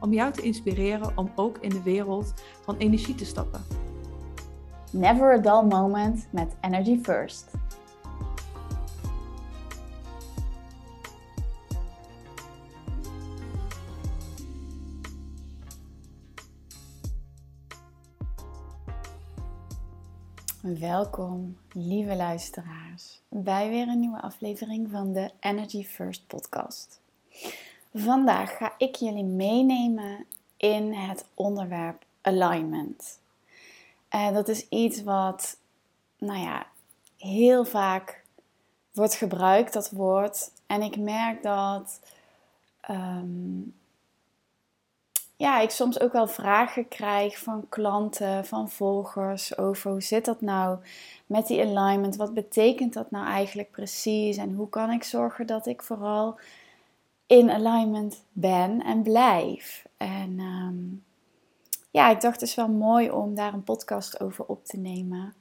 om jou te inspireren om ook in de wereld van energie te stappen. Never a dull moment met Energy First. Welkom, lieve luisteraars, bij weer een nieuwe aflevering van de Energy First podcast. Vandaag ga ik jullie meenemen in het onderwerp alignment. En dat is iets wat, nou ja, heel vaak wordt gebruikt, dat woord. En ik merk dat ehm, ja, ik soms ook wel vragen krijg van klanten, van volgers over hoe zit dat nou met die alignment? Wat betekent dat nou eigenlijk precies? En hoe kan ik zorgen dat ik vooral in alignment ben en blijf? En ehm, ja, ik dacht het is wel mooi om daar een podcast over op te nemen.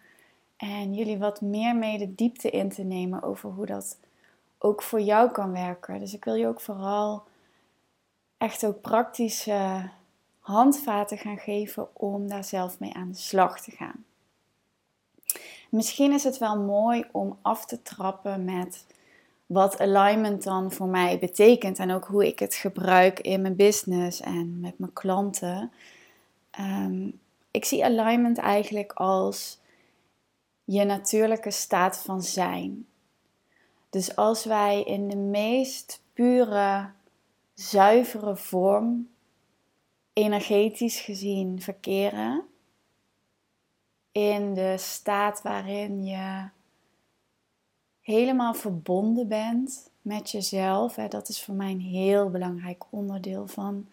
En jullie wat meer mee de diepte in te nemen over hoe dat ook voor jou kan werken. Dus ik wil je ook vooral echt ook praktische handvaten gaan geven om daar zelf mee aan de slag te gaan. Misschien is het wel mooi om af te trappen met wat alignment dan voor mij betekent en ook hoe ik het gebruik in mijn business en met mijn klanten. Ehm, ik zie alignment eigenlijk als je natuurlijke staat van zijn. Dus als wij in de meest pure zuivere vorm, energetisch gezien, verkeren. In de staat waarin je helemaal verbonden bent met jezelf. Dat is voor mij een heel belangrijk onderdeel van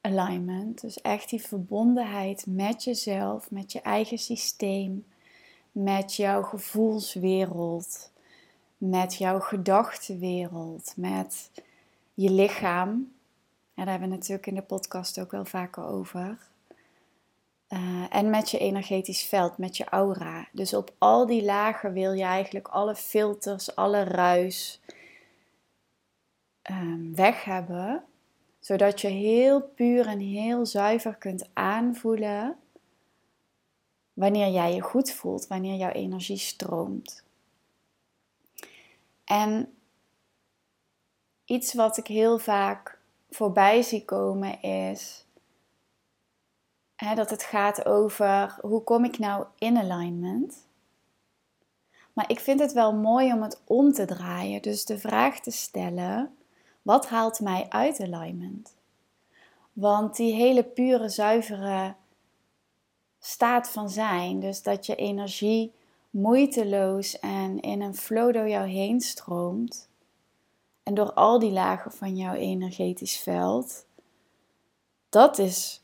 alignment. Dus echt die verbondenheid met jezelf, met je eigen systeem, met jouw gevoelswereld, met jouw gedachtenwereld, met je lichaam. Ja, daar hebben we natuurlijk in de podcast ook wel vaker over. Uh, en met je energetisch veld, met je aura. Dus op al die lagen wil je eigenlijk alle filters, alle ruis um, weg hebben. Zodat je heel puur en heel zuiver kunt aanvoelen wanneer jij je goed voelt, wanneer jouw energie stroomt. En iets wat ik heel vaak voorbij zie komen is hè, dat het gaat over hoe kom ik nou in alignment. Maar ik vind het wel mooi om het om te draaien. Dus de vraag te stellen: wat haalt mij uit alignment? Want die hele pure, zuivere staat van zijn, dus dat je energie moeiteloos en in een flow door jou heen stroomt, en door al die lagen van jouw energetisch veld, dat is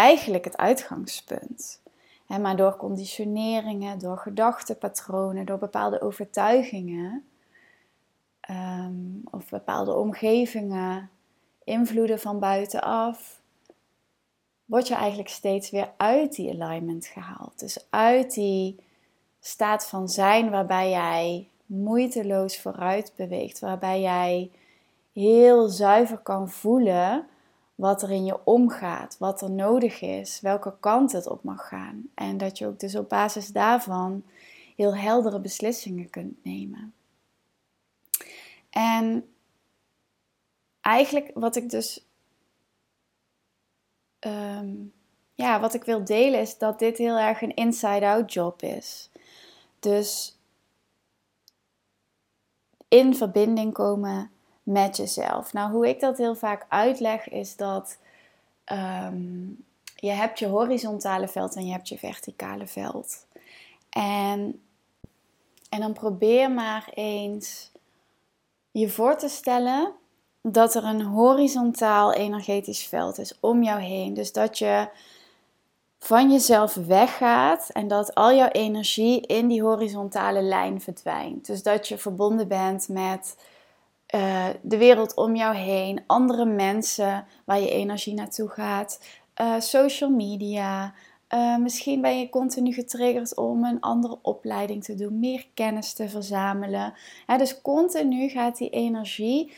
eigenlijk het uitgangspunt. maar door conditioneringen, door gedachtenpatronen, door bepaalde overtuigingen ehm, of bepaalde omgevingen, invloeden van buitenaf, word je eigenlijk steeds weer uit die alignment gehaald. Dus uit die staat van zijn waarbij jij moeiteloos vooruit beweegt, waarbij jij heel zuiver kan voelen wat er in je omgaat, wat er nodig is, welke kant het op mag gaan. En dat je ook dus op basis daarvan heel heldere beslissingen kunt nemen. En eigenlijk wat ik dus ehm, ja, wat ik wil delen is dat dit heel erg een inside-out job is. Dus in verbinding komen met jezelf. Nou, hoe ik dat heel vaak uitleg is dat ehm, je hebt je horizontale veld en je hebt je verticale veld. En, en dan probeer maar eens je voor te stellen dat er een horizontaal energetisch veld is om jou heen. Dus dat je van jezelf weggaat en dat al jouw energie in die horizontale lijn verdwijnt. Dus dat je verbonden bent met uh, de wereld om jou heen, andere mensen waar je energie naartoe gaat, uh, social media. Uh, misschien ben je continu getriggerd om een andere opleiding te doen, meer kennis te verzamelen. dus continu gaat die energie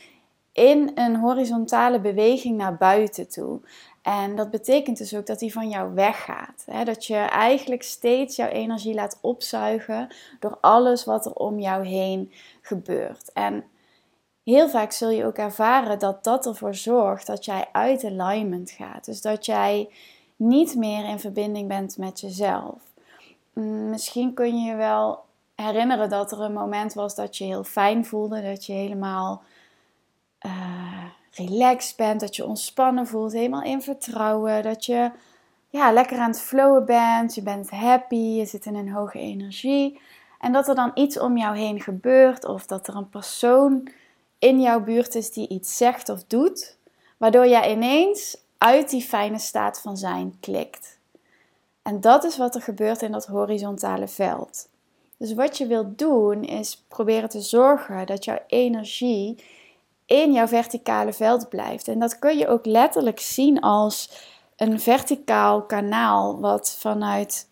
in een horizontale beweging naar buiten toe. En dat betekent dus ook dat die van jou weggaat. Dat je eigenlijk steeds jouw energie laat opzuigen door alles wat er om jou heen gebeurt. En heel vaak zul je ook ervaren dat dat ervoor zorgt dat jij uit alignment gaat. Dus dat jij niet meer in verbinding bent met jezelf. Mm, misschien kun je je wel herinneren dat er een moment was dat je heel fijn voelde, dat je helemaal uh, relaxed bent, dat je ontspannen voelt, helemaal in vertrouwen, dat je ja, lekker aan het flowen bent, je bent happy, je zit in een hoge energie. En dat er dan iets om jou heen gebeurt of dat er een persoon in jouw buurt is die iets zegt of doet, waardoor jij ineens uit die fijne staat van zijn klikt. En dat is wat er gebeurt in dat horizontale veld. Dus wat je wilt doen is proberen te zorgen dat jouw energie in jouw verticale veld blijft. En dat kun je ook letterlijk zien als een verticaal kanaal wat vanuit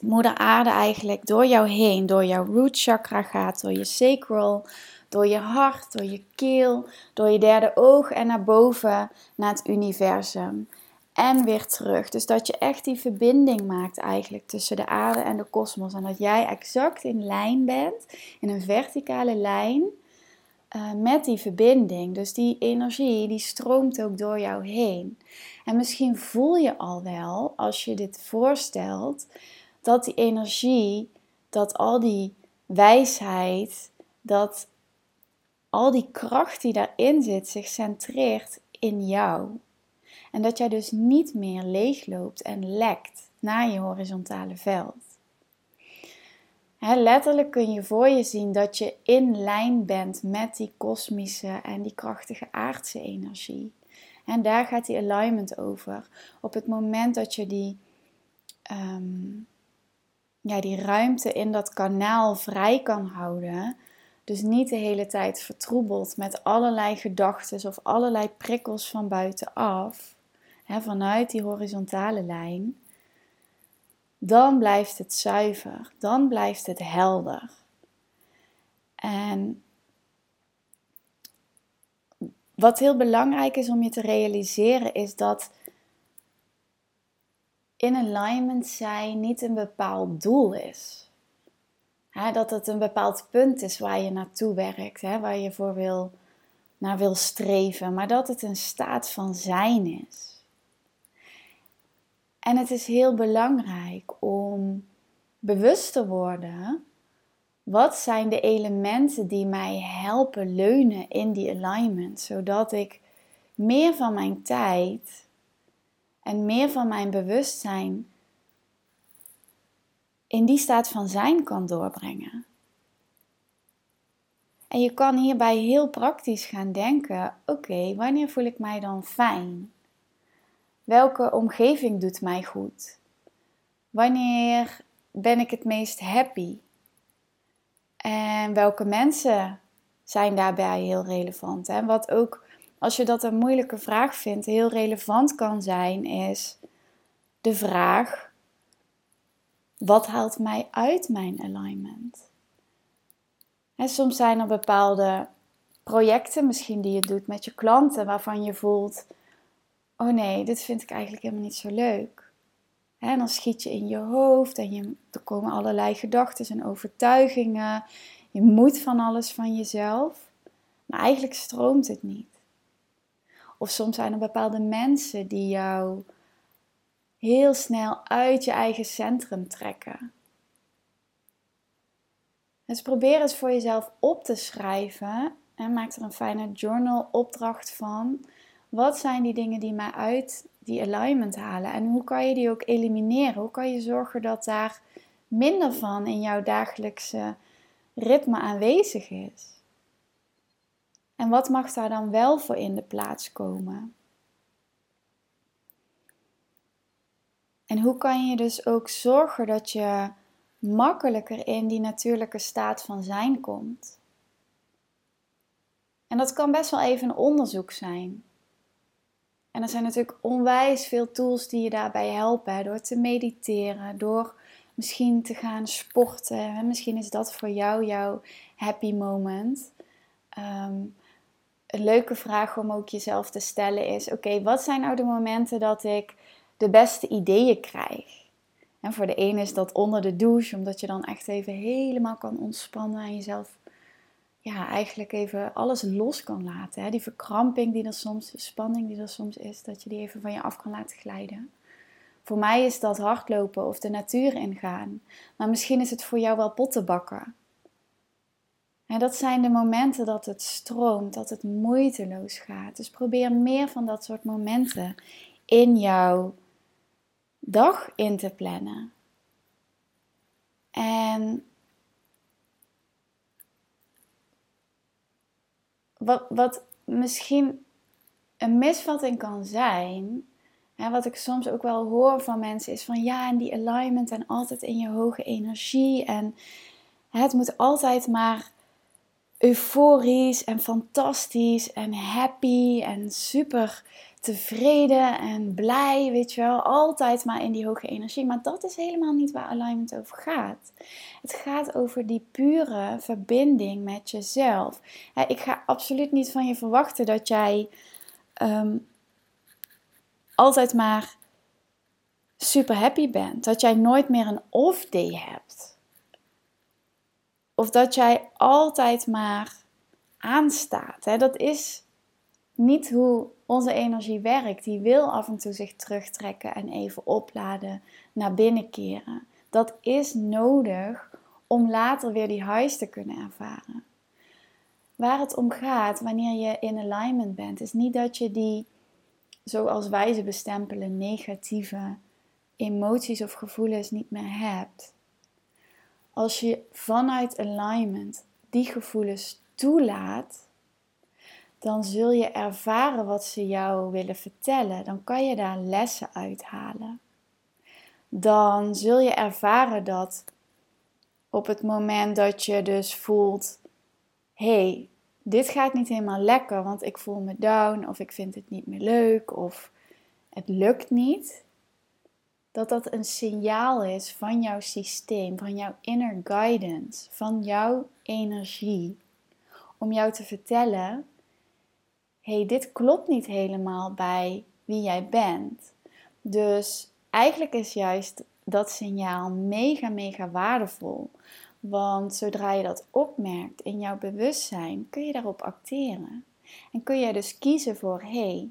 Moeder Aarde eigenlijk door jou heen, door jouw root chakra gaat, door je sacral, door je hart, door je keel, door je derde oog en naar boven naar het universum. En weer terug. Dus dat je echt die verbinding maakt eigenlijk tussen de aarde en de kosmos. En dat jij exact in lijn bent, in een verticale lijn uh, met die verbinding. Dus die energie die stroomt ook door jou heen. En misschien voel je al wel, als je dit voorstelt, dat die energie, dat al die wijsheid, dat al die kracht die daarin zit, zich centreert in jou. En dat jij dus niet meer leegloopt en lekt naar je horizontale veld letterlijk kun je voor je zien dat je in lijn bent met die kosmische en die krachtige aardse energie. En daar gaat die alignment over. Op het moment dat je die, ehm, ja, die ruimte in dat kanaal vrij kan houden, dus niet de hele tijd vertroebeld met allerlei gedachten of allerlei prikkels van buitenaf, hè, vanuit die horizontale lijn, dan blijft het zuiver, dan blijft het helder. En wat heel belangrijk is om je te realiseren is dat in alignment zijn niet een bepaald doel is. Dat het een bepaald punt is waar je naartoe werkt, waar je voor wil, naar wil streven, maar dat het een staat van zijn is. En het is heel belangrijk om bewust te worden. Wat zijn de elementen die mij helpen leunen in die alignment, zodat ik meer van mijn tijd en meer van mijn bewustzijn in die staat van zijn kan doorbrengen. En je kan hierbij heel praktisch gaan denken: oké, wanneer voel ik mij dan fijn? Welke omgeving doet mij goed? Wanneer ben ik het meest happy? En welke mensen zijn daarbij heel relevant? En wat ook, als je dat een moeilijke vraag vindt, heel relevant kan zijn, is de vraag: wat haalt mij uit mijn alignment? En soms zijn er bepaalde projecten misschien die je doet met je klanten waarvan je voelt oh nee, dit vind ik eigenlijk helemaal niet zo leuk. En dan schiet je in je hoofd en je, er komen allerlei gedachten en overtuigingen. Je moet van alles van jezelf, maar eigenlijk stroomt het niet. Of soms zijn er bepaalde mensen die jou heel snel uit je eigen centrum trekken. Dus probeer eens voor jezelf op te schrijven en maak er een fijne journal opdracht van. Wat zijn die dingen die mij uit die alignment halen? En hoe kan je die ook elimineren? Hoe kan je zorgen dat daar minder van in jouw dagelijkse ritme aanwezig is? En wat mag daar dan wel voor in de plaats komen? En hoe kan je dus ook zorgen dat je makkelijker in die natuurlijke staat van zijn komt? En dat kan best wel even een onderzoek zijn. En er zijn natuurlijk onwijs veel tools die je daarbij helpen. Door te mediteren, door misschien te gaan sporten. Misschien is dat voor jou jouw happy moment. Ehm, een leuke vraag om ook jezelf te stellen is: oké, wat zijn nou de momenten dat ik de beste ideeën krijg? En voor de ene is dat onder de douche, omdat je dan echt even helemaal kan ontspannen en jezelf ja, eigenlijk even alles los kan laten. Hè? Die verkramping die er soms, de spanning die er soms is, dat je die even van je af kan laten glijden. Voor mij is dat hardlopen of de natuur ingaan. Maar misschien is het voor jou wel pottenbakken. En dat zijn de momenten dat het stroomt, dat het moeiteloos gaat. Dus probeer meer van dat soort momenten in jouw dag in te plannen. En wat, wat misschien een misvatting kan zijn, hè, wat ik soms ook wel hoor van mensen, is van ja, en die alignment en altijd in je hoge energie en het moet altijd maar euforisch en fantastisch en happy en super tevreden en blij, weet je wel. Altijd maar in die hoge energie. Maar dat is helemaal niet waar alignment over gaat. Het gaat over die pure verbinding met jezelf. Ik ga absoluut niet van je verwachten dat jij ehm, altijd maar super happy bent. Dat jij nooit meer een off day hebt. Of dat jij altijd maar aanstaat. Dat is niet hoe onze energie werkt. Die wil af en toe zich terugtrekken en even opladen, naar binnen keren. Dat is nodig om later weer die highs te kunnen ervaren. Waar het om gaat wanneer je in alignment bent, is niet dat je die, zoals wij ze bestempelen, negatieve emoties of gevoelens niet meer hebt. Als je vanuit alignment die gevoelens toelaat, dan zul je ervaren wat ze jou willen vertellen. Dan kan je daar lessen uithalen. Dan zul je ervaren dat op het moment dat je dus voelt: hey, dit gaat niet helemaal lekker, want ik voel me down, of ik vind het niet meer leuk, of het lukt niet. Dat dat een signaal is van jouw systeem, van jouw inner guidance, van jouw energie, om jou te vertellen hey, dit klopt niet helemaal bij wie jij bent. Dus eigenlijk is juist dat signaal mega, mega waardevol. Want zodra je dat opmerkt in jouw bewustzijn, kun je daarop acteren. En kun je dus kiezen voor, hey,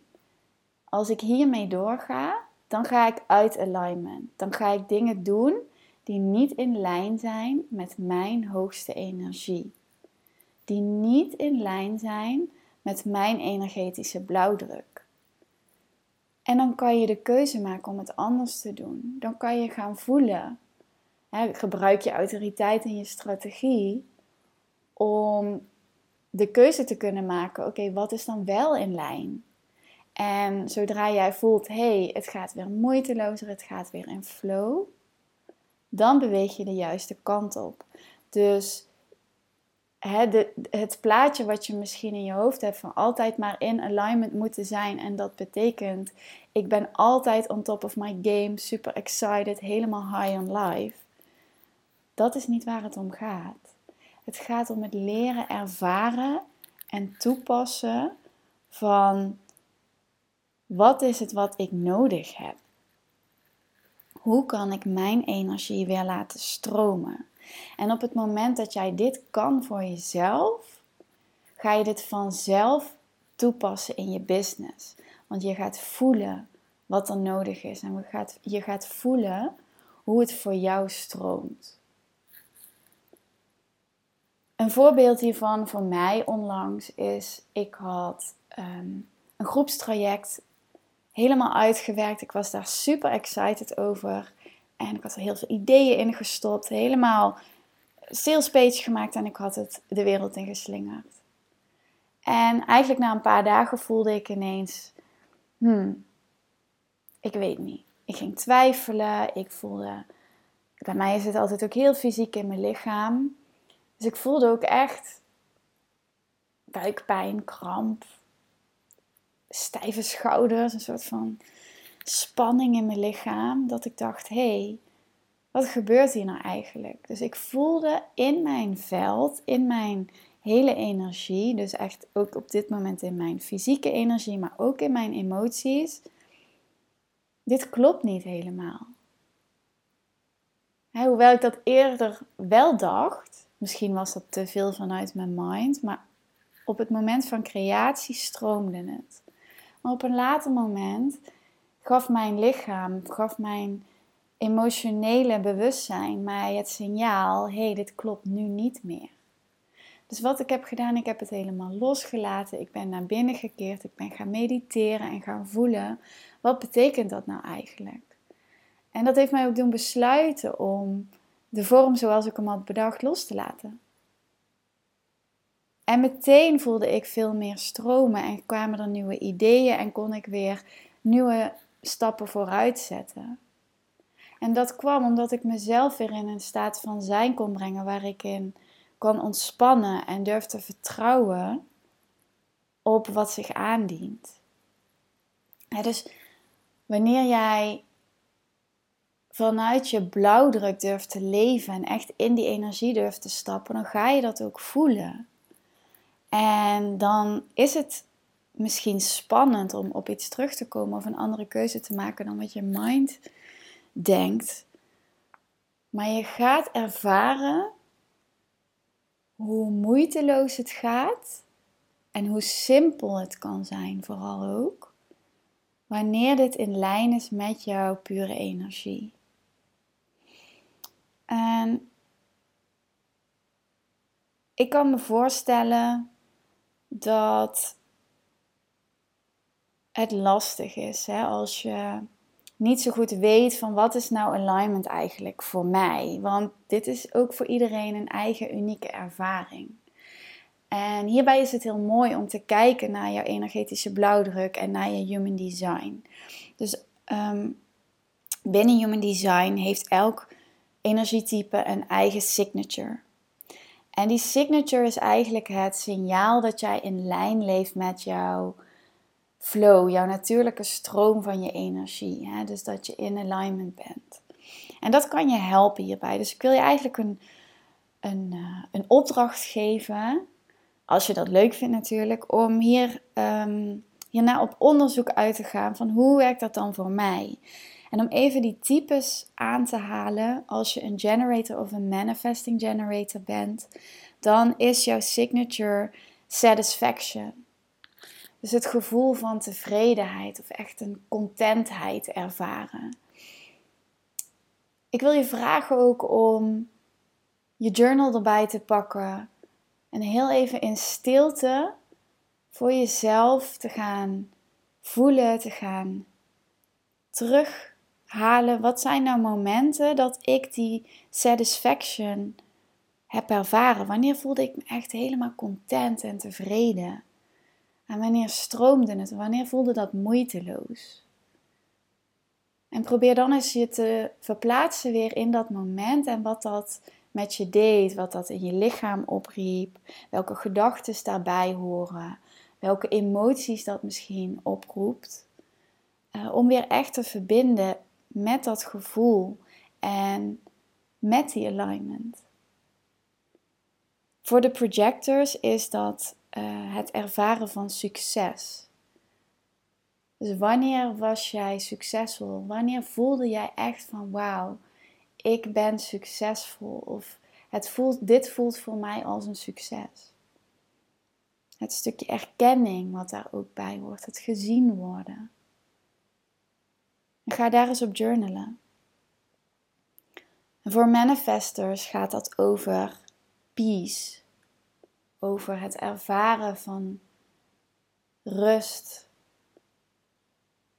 als ik hiermee doorga, dan ga ik uit alignment. Dan ga ik dingen doen die niet in lijn zijn met mijn hoogste energie. Die niet in lijn zijn met mijn energetische blauwdruk. En dan kan je de keuze maken om het anders te doen. Dan kan je gaan voelen. Hè, gebruik je autoriteit en je strategie om de keuze te kunnen maken. Oké, wat is dan wel in lijn? En zodra jij voelt, hey, het gaat weer moeitelozer, het gaat weer in flow, dan beweeg je de juiste kant op. Dus het plaatje wat je misschien in je hoofd hebt van altijd maar in alignment moeten zijn. En dat betekent, ik ben altijd on top of my game, super excited, helemaal high on life. Dat is niet waar het om gaat. Het gaat om het leren ervaren en toepassen van wat is het wat ik nodig heb? Hoe kan ik mijn energie weer laten stromen? En op het moment dat jij dit kan voor jezelf, ga je dit vanzelf toepassen in je business. Want je gaat voelen wat er nodig is en je gaat, voelen hoe het voor jou stroomt. Een voorbeeld hiervan voor mij onlangs is, ik had ehm, een groepstraject helemaal uitgewerkt. Ik was daar super excited over. En ik had er heel veel ideeën in gestopt. Helemaal salespage gemaakt en ik had het de wereld in geslingerd. En eigenlijk na een paar dagen voelde ik ineens, hmm, ik weet niet. Ik ging twijfelen, ik voelde, bij mij is het altijd ook heel fysiek in mijn lichaam. Dus ik voelde ook echt buikpijn, kramp, stijve schouders, een soort van spanning in mijn lichaam. Dat ik dacht, hé, hey, wat gebeurt hier nou eigenlijk? Dus ik voelde in mijn veld, in mijn hele energie, dus echt ook op dit moment in mijn fysieke energie, maar ook in mijn emoties, dit klopt niet helemaal. hoewel ik dat eerder wel dacht, misschien was dat te veel vanuit mijn mind, maar op het moment van creatie stroomde het. Maar op een later moment gaf mijn lichaam, gaf mijn emotionele bewustzijn mij het signaal: hé, hey, dit klopt nu niet meer. Dus wat ik heb gedaan, ik heb het helemaal losgelaten. Ik ben naar binnen gekeerd. Ik ben gaan mediteren en gaan voelen. Wat betekent dat nou eigenlijk? En dat heeft mij ook doen besluiten om de vorm zoals ik hem had bedacht los te laten. En meteen voelde ik veel meer stromen en kwamen er nieuwe ideeën en kon ik weer nieuwe stappen vooruit zetten. En dat kwam omdat ik mezelf weer in een staat van zijn kon brengen waar ik in kan ontspannen en durf te vertrouwen op wat zich aandient. dus wanneer jij vanuit je blauwdruk durft te leven en echt in die energie durft te stappen, dan ga je dat ook voelen. En dan is het misschien spannend om op iets terug te komen of een andere keuze te maken dan wat je mind denkt. Maar je gaat ervaren hoe moeiteloos het gaat en hoe simpel het kan zijn, vooral ook, wanneer dit in lijn is met jouw pure energie. En ik kan me voorstellen dat het lastig is hè, als je niet zo goed weet van wat is nou alignment eigenlijk voor mij. Want dit is ook voor iedereen een eigen unieke ervaring. En hierbij is het heel mooi om te kijken naar jouw energetische blauwdruk en naar je human design. Dus ehm, binnen human design heeft elk energietype een eigen signature. En die signature is eigenlijk het signaal dat jij in lijn leeft met jouw flow, jouw natuurlijke stroom van je energie. Hè? Dus dat je in alignment bent. En dat kan je helpen hierbij. Dus ik wil je eigenlijk een, een, uh, een opdracht geven, als je dat leuk vindt natuurlijk, om hier, hierna op onderzoek uit te gaan van hoe werkt dat dan voor mij. En om even die types aan te halen, als je een generator of een manifesting generator bent, dan is jouw signature satisfaction. Dus het gevoel van tevredenheid of echt een contentheid ervaren. Ik wil je vragen ook om je journal erbij te pakken en heel even in stilte voor jezelf te gaan voelen, te gaan terughalen. Wat zijn nou momenten dat ik die satisfaction heb ervaren? Wanneer voelde ik me echt helemaal content en tevreden? En wanneer stroomde het? Wanneer voelde dat moeiteloos? En probeer dan eens je te verplaatsen weer in dat moment en wat dat met je deed, wat dat in je lichaam opriep, welke gedachten daarbij horen, welke emoties dat misschien oproept. Uh, om weer echt te verbinden met dat gevoel en met die alignment. Voor de projectors is dat uh, het ervaren van succes. Dus wanneer was jij succesvol? Wanneer voelde jij echt van wauw, ik ben succesvol? Of het voelt, dit voelt voor mij als een succes. Het stukje erkenning wat daar ook bij hoort, het gezien worden. En ga daar eens op journalen. En voor manifestors gaat dat over peace, over het ervaren van rust,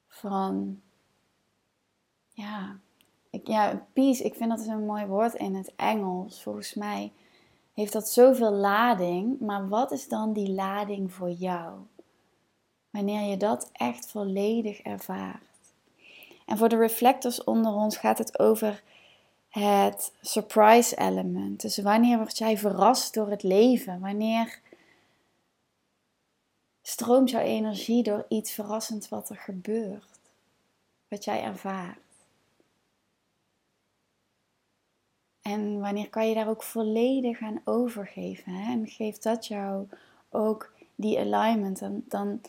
van ja, ik, ja, peace. Ik vind dat is een mooi woord in het Engels. Volgens mij heeft dat zoveel lading, maar wat is dan die lading voor jou? Wanneer je dat echt volledig ervaart. En voor de reflectors onder ons gaat het over het surprise element. Dus wanneer word jij verrast door het leven? Wanneer stroomt jouw energie door iets verrassends wat er gebeurt? Wat jij ervaart? En wanneer kan je daar ook volledig aan overgeven? Hè? En geeft dat jou ook die alignment? Dan, dan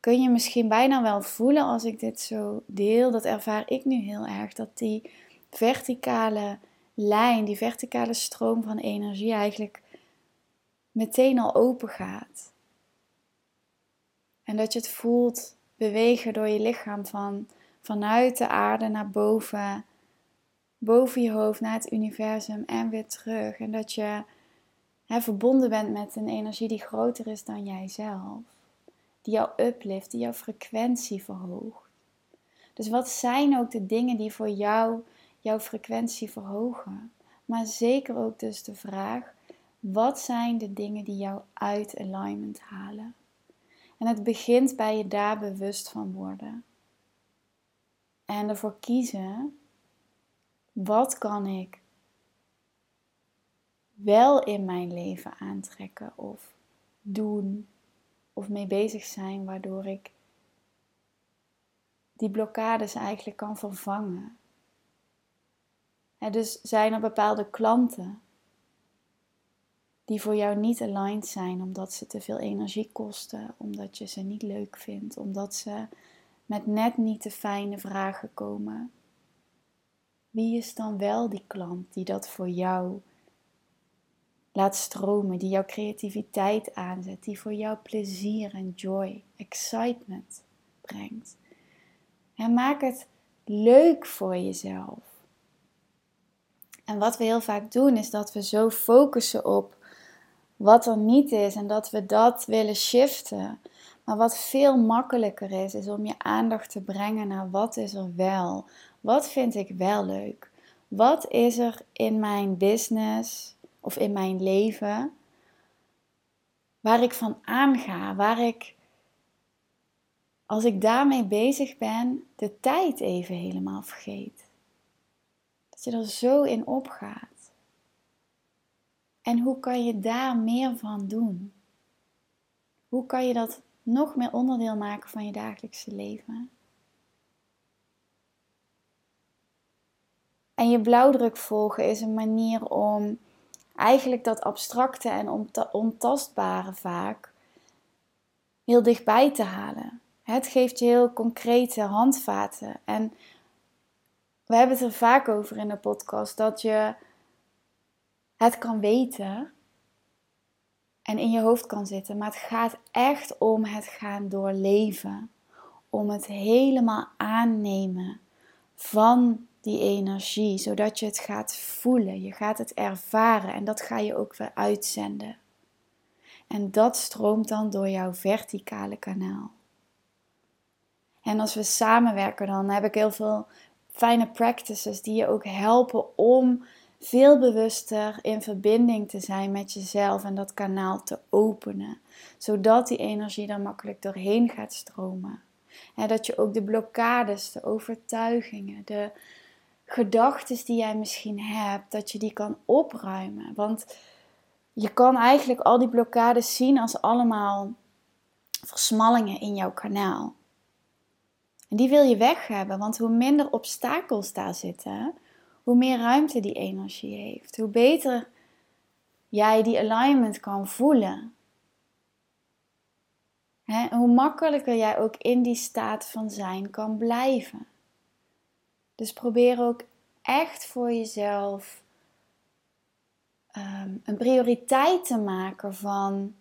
kun je misschien bijna wel voelen als ik dit zo deel. Dat ervaar ik nu heel erg. Dat die verticale lijn, die verticale stroom van energie eigenlijk meteen al open gaat. En dat je het voelt bewegen door je lichaam van vanuit de aarde naar boven boven je hoofd naar het universum en weer terug. En dat je hè, verbonden bent met een energie die groter is dan jijzelf. Die jou uplift, die jouw frequentie verhoogt. Dus wat zijn ook de dingen die voor jou jouw frequentie verhogen? Maar zeker ook dus de vraag, wat zijn de dingen die jou uit alignment halen? En het begint bij je daar bewust van worden. En ervoor kiezen wat kan ik wel in mijn leven aantrekken of doen of mee bezig zijn, waardoor ik die blokkades eigenlijk kan vervangen. Dus zijn er bepaalde klanten die voor jou niet aligned zijn omdat ze te veel energie kosten, omdat je ze niet leuk vindt, omdat ze met net niet de fijne vragen komen. Wie is dan wel die klant die dat voor jou laat stromen, die jouw creativiteit aanzet, die voor jou plezier en joy, excitement brengt? En maak het leuk voor jezelf. En wat we heel vaak doen is dat we zo focussen op wat er niet is en dat we dat willen shiften. Maar wat veel makkelijker is, is om je aandacht te brengen naar wat is er wel. Wat vind ik wel leuk? Wat is er in mijn business of in mijn leven waar ik van aanga, waar ik als ik daarmee bezig ben, de tijd even helemaal vergeet. Je er zo in opgaat. En hoe kan je daar meer van doen? Hoe kan je dat nog meer onderdeel maken van je dagelijkse leven? En je blauwdruk volgen is een manier om eigenlijk dat abstracte en ontastbare vaak heel dichtbij te halen. Het geeft je heel concrete handvaten. En we hebben het er vaak over in de podcast dat je het kan weten en in je hoofd kan zitten, maar het gaat echt om het gaan doorleven, om het helemaal aannemen van die energie, zodat je het gaat voelen, je gaat het ervaren en dat ga je ook weer uitzenden. En dat stroomt dan door jouw verticale kanaal. En als we samenwerken, dan heb ik heel veel fijne practices die je ook helpen om veel bewuster in verbinding te zijn met jezelf en dat kanaal te openen, zodat die energie er makkelijk doorheen gaat stromen. En dat je ook de blokkades, de overtuigingen, de gedachten die jij misschien hebt, dat je die kan opruimen. Want je kan eigenlijk al die blokkades zien als allemaal versmallingen in jouw kanaal. En die wil je weg hebben, want hoe minder obstakels daar zitten, hoe meer ruimte die energie heeft. Hoe beter jij die alignment kan voelen. en hoe makkelijker jij ook in die staat van zijn kan blijven. Dus probeer ook echt voor jezelf um, een prioriteit te maken van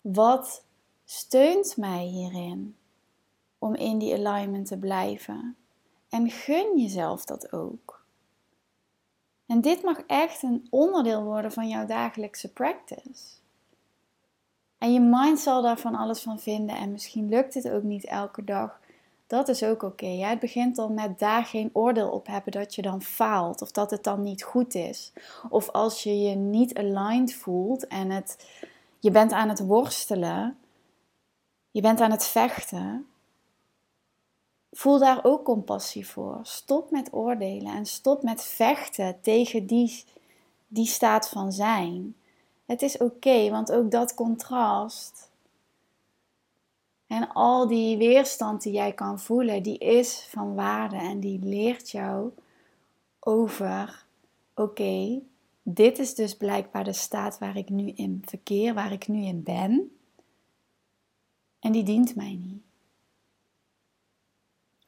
wat steunt mij hierin om in die alignment te blijven. En gun jezelf dat ook. En dit mag echt een onderdeel worden van jouw dagelijkse practice. En je mind zal daar van alles van vinden en misschien lukt het ook niet elke dag Dat is ook oké. Het begint al met daar geen oordeel op hebben dat je dan faalt of dat het dan niet goed is. Of als je je niet aligned voelt en het, je bent aan het worstelen, je bent aan het vechten. Voel daar ook compassie voor. Stop met oordelen en stop met vechten tegen die, die staat van zijn. Het is oké, want ook dat contrast en al die weerstand die jij kan voelen, die is van waarde en die leert jou over, oké, dit is dus blijkbaar de staat waar ik nu in verkeer, waar ik nu in ben. En die dient mij niet.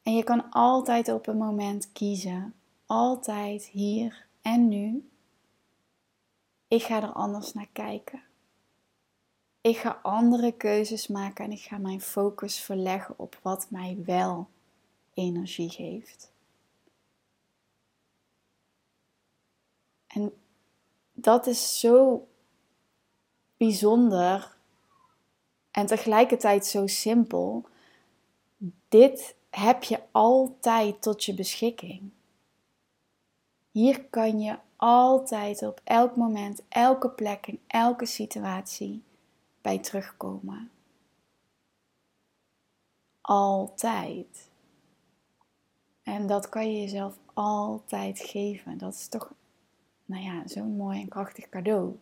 En je kan altijd op een moment kiezen, altijd hier en nu. Ik ga er anders naar kijken. Ik ga andere keuzes maken en ik ga mijn focus verleggen op wat mij wel energie geeft. En dat is zo bijzonder en tegelijkertijd zo simpel. Dit heb je altijd tot je beschikking. Hier kan je altijd op elk moment, elke plek en elke situatie bij terugkomen. Altijd. En dat kan je jezelf altijd geven. Dat is toch, nou ja, zo'n mooi en krachtig cadeau.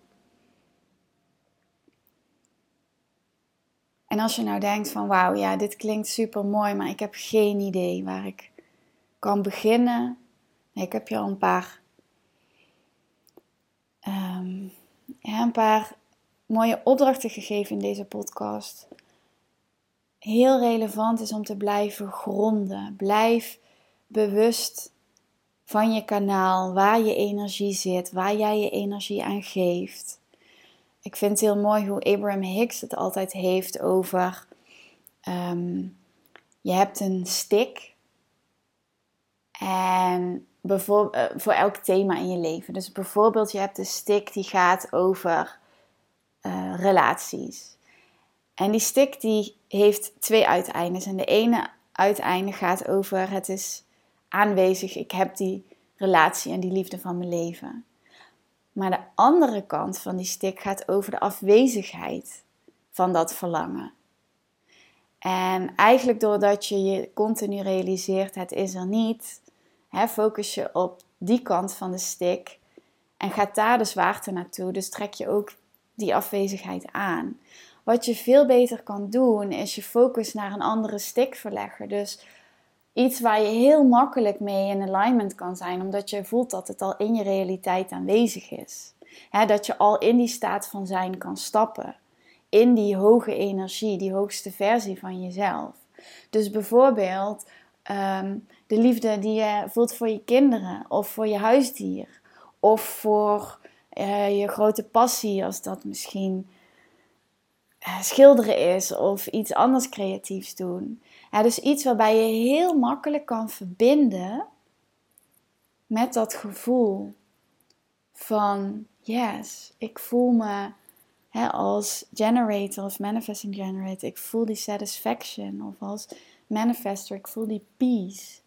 En als je nou denkt van wauw, ja, dit klinkt super mooi, maar ik heb geen idee waar ik kan beginnen. Ik heb je al een paar, um, ja, een paar mooie opdrachten gegeven in deze podcast. Heel relevant is om te blijven gronden. Blijf bewust van je kanaal, waar je energie zit, waar jij je energie aan geeft. Ik vind het heel mooi hoe Abraham Hicks het altijd heeft over. Ehm, je hebt een stick. En bijvoorbeeld, eh, voor elk thema in je leven. Dus bijvoorbeeld, je hebt een stick die gaat over uh, relaties. En die stick die heeft twee uiteindes. En de ene uiteinde gaat over het is aanwezig, ik heb die relatie en die liefde van mijn leven. Maar de andere kant van die stick gaat over de afwezigheid van dat verlangen. En eigenlijk doordat je je continu realiseert, het is er niet, hè, focus je op die kant van de stick en gaat daar de zwaarte naartoe. Dus trek je ook die afwezigheid aan. Wat je veel beter kan doen, is je focus naar een andere stick verleggen. Dus iets waar je heel makkelijk mee in alignment kan zijn, omdat je voelt dat het al in je realiteit aanwezig is. dat je al in die staat van zijn kan stappen. In die hoge energie, die hoogste versie van jezelf. Dus bijvoorbeeld ehm, de liefde die je voelt voor je kinderen of voor je huisdier of voor uh, je grote passie, als dat misschien uh, schilderen is of iets anders creatiefs doen. Dus iets waarbij je heel makkelijk kan verbinden met dat gevoel van yes, ik voel me hè, als generator of manifesting generator, ik voel die satisfaction of als manifester, ik voel die peace.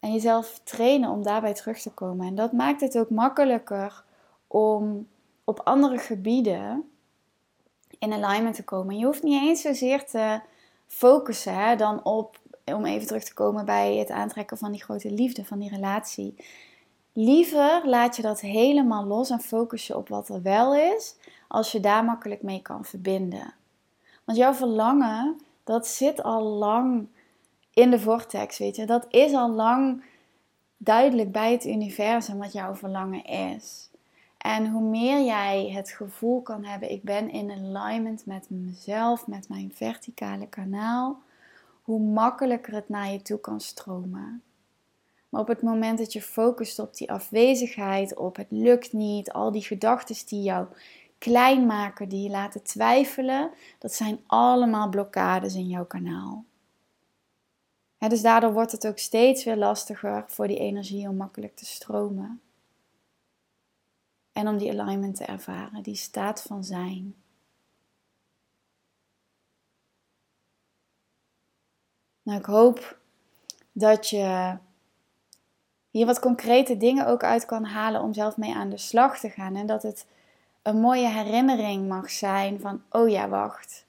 En jezelf trainen om daarbij terug te komen. En dat maakt het ook makkelijker om op andere gebieden in alignment te komen. Je hoeft niet eens zozeer te focussen dan op, om even terug te komen bij het aantrekken van die grote liefde, van die relatie. Liever laat je dat helemaal los en focus je op wat er wel is, als je daar makkelijk mee kan verbinden. Want jouw verlangen, dat zit al lang in de vortex, weet je. Dat is al lang duidelijk bij het universum wat jouw verlangen is. En hoe meer jij het gevoel kan hebben, ik ben in alignment met mezelf, met mijn verticale kanaal, hoe makkelijker het naar je toe kan stromen. Maar op het moment dat je focust op die afwezigheid, op het lukt niet, al die gedachten die jou klein maken, die je laten twijfelen, dat zijn allemaal blokkades in jouw kanaal dus daardoor wordt het ook steeds weer lastiger voor die energie om makkelijk te stromen. En om die alignment te ervaren, die staat van zijn. Nou, ik hoop dat je hier wat concrete dingen ook uit kan halen om zelf mee aan de slag te gaan. En dat het een mooie herinnering mag zijn van, oh ja, wacht.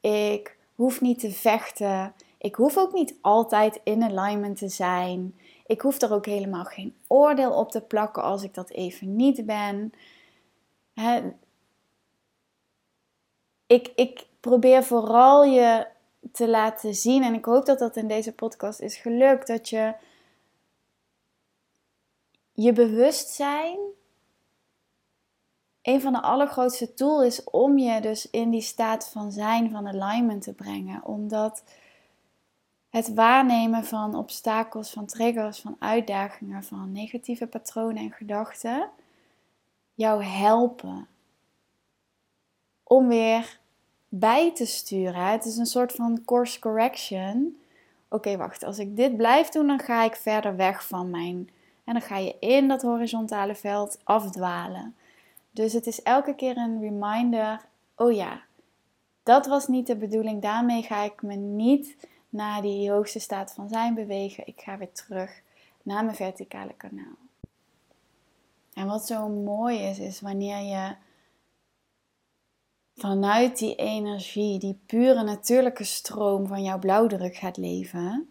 Ik hoef niet te vechten. Ik hoef ook niet altijd in alignment te zijn. Ik hoef er ook helemaal geen oordeel op te plakken als ik dat even niet ben. ik, ik probeer vooral je te laten zien, en ik hoop dat dat in deze podcast is gelukt, dat je je bewustzijn een van de allergrootste tools is om je dus in die staat van zijn, van alignment te brengen. Omdat het waarnemen van obstakels, van triggers, van uitdagingen, van negatieve patronen en gedachten jou helpen om weer bij te sturen. Het is een soort van course correction. Oké, wacht, als ik dit blijf doen, dan ga ik verder weg van mijn. En dan ga je in dat horizontale veld afdwalen. Dus het is elke keer een reminder: oh ja, dat was niet de bedoeling. Daarmee ga ik me niet naar die hoogste staat van zijn bewegen. Ik ga weer terug naar mijn verticale kanaal. En wat zo mooi is, is wanneer je vanuit die energie, die pure natuurlijke stroom van jouw blauwdruk gaat leven.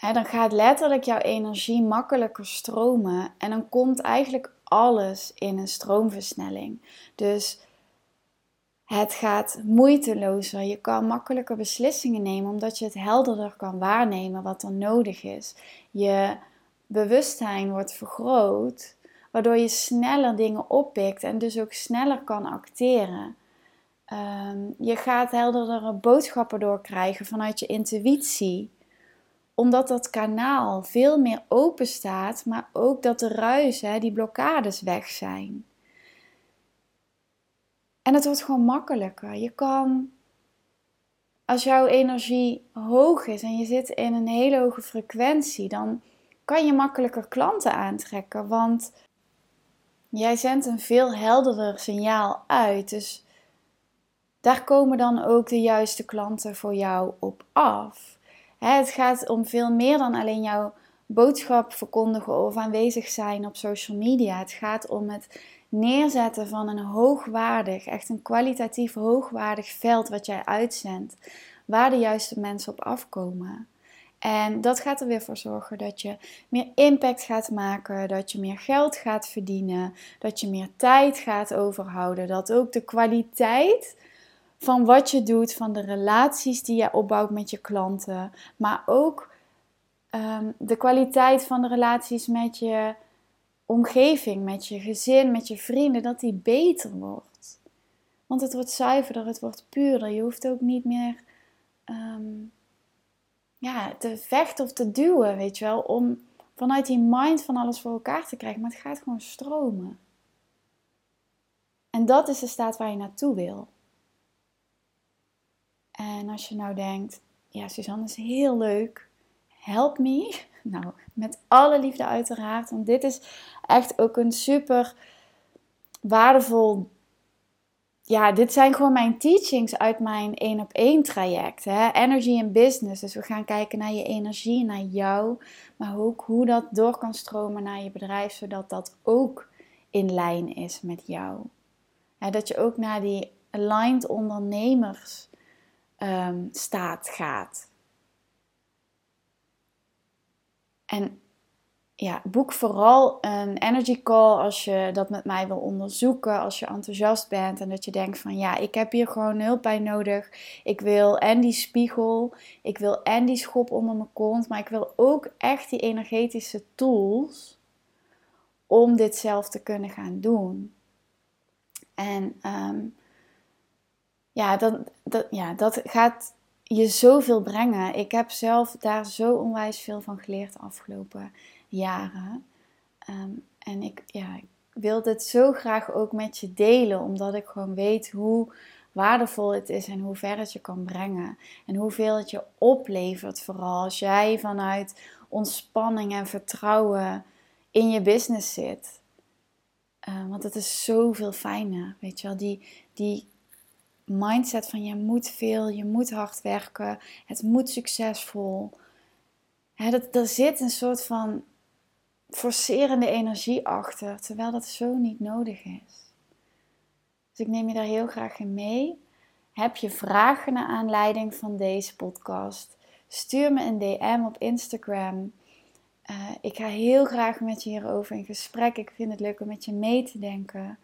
Dan gaat letterlijk jouw energie makkelijker stromen en dan komt eigenlijk alles in een stroomversnelling. Dus het gaat moeitelozer. Je kan makkelijker beslissingen nemen omdat je het helderder kan waarnemen wat er nodig is. Je bewustzijn wordt vergroot, waardoor je sneller dingen oppikt en dus ook sneller kan acteren. Ehm, je gaat helderdere boodschappen doorkrijgen vanuit je intuïtie omdat dat kanaal veel meer open staat, maar ook dat de ruisen, die blokkades weg zijn. En het wordt gewoon makkelijker. Je kan, als jouw energie hoog is en je zit in een hele hoge frequentie, dan kan je makkelijker klanten aantrekken. Want jij zendt een veel helderder signaal uit. Dus daar komen dan ook de juiste klanten voor jou op af. Het gaat om veel meer dan alleen jouw boodschap verkondigen of aanwezig zijn op social media. Het gaat om het neerzetten van een hoogwaardig, echt een kwalitatief hoogwaardig veld wat jij uitzendt, waar de juiste mensen op afkomen. En dat gaat er weer voor zorgen dat je meer impact gaat maken, dat je meer geld gaat verdienen, dat je meer tijd gaat overhouden, dat ook de kwaliteit van wat je doet, van de relaties die je opbouwt met je klanten, maar ook ehm, de kwaliteit van de relaties met je omgeving, met je gezin, met je vrienden, dat die beter wordt. Want het wordt zuiverder, het wordt puurder. Je hoeft ook niet meer ehm, ja, te vechten of te duwen, weet je wel, om vanuit die mind van alles voor elkaar te krijgen. Maar het gaat gewoon stromen. En dat is de staat waar je naartoe wil. En als je nou denkt, ja, Suzanne is heel leuk, help me. Nou, met alle liefde uiteraard, want dit is echt ook een super waardevol. Ja, dit zijn gewoon mijn teachings uit mijn één op één traject. Hè? Energy in business. Dus we gaan kijken naar je energie, naar jou. Maar ook hoe dat door kan stromen naar je bedrijf, zodat dat ook in lijn is met jou. dat je ook naar die aligned ondernemers um, staat gaat. En ja, boek vooral een energy call als je dat met mij wil onderzoeken, als je enthousiast bent en dat je denkt van ja, ik heb hier gewoon hulp bij nodig. Ik wil en die spiegel, ik wil en die schop onder mijn kont, maar ik wil ook echt die energetische tools om dit zelf te kunnen gaan doen. En um, ja, dat, ja, dat gaat je zoveel brengen. Ik heb zelf daar zo onwijs veel van geleerd de afgelopen jaren. Ehm, en ik, ja, ik wil dit zo graag ook met je delen, omdat ik gewoon weet hoe waardevol het is en hoe ver het je kan brengen. En hoeveel het je oplevert, vooral als jij vanuit ontspanning en vertrouwen in je business zit. Ehm, want het is zoveel fijner, weet je wel. Die, die mindset van je moet veel, je moet hard werken, het moet succesvol. Dat, er zit een soort van forcerende energie achter, terwijl dat zo niet nodig is. Dus ik neem je daar heel graag in mee. Heb je vragen naar aanleiding van deze podcast? Stuur me een DM op Instagram. Uh, ik ga heel graag met je hierover in gesprek. Ik vind het leuk om met je mee te denken.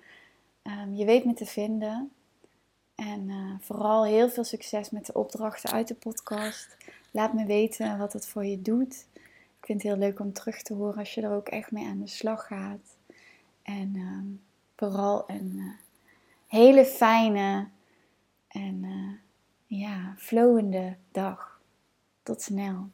Um, je weet me te vinden. En uh, vooral heel veel succes met de opdrachten uit de podcast. Laat me weten wat het voor je doet. Ik vind het heel leuk om terug te horen als je er ook echt mee aan de slag gaat. En um, vooral een uh, hele fijne en uh, ja, flowende dag. Tot snel.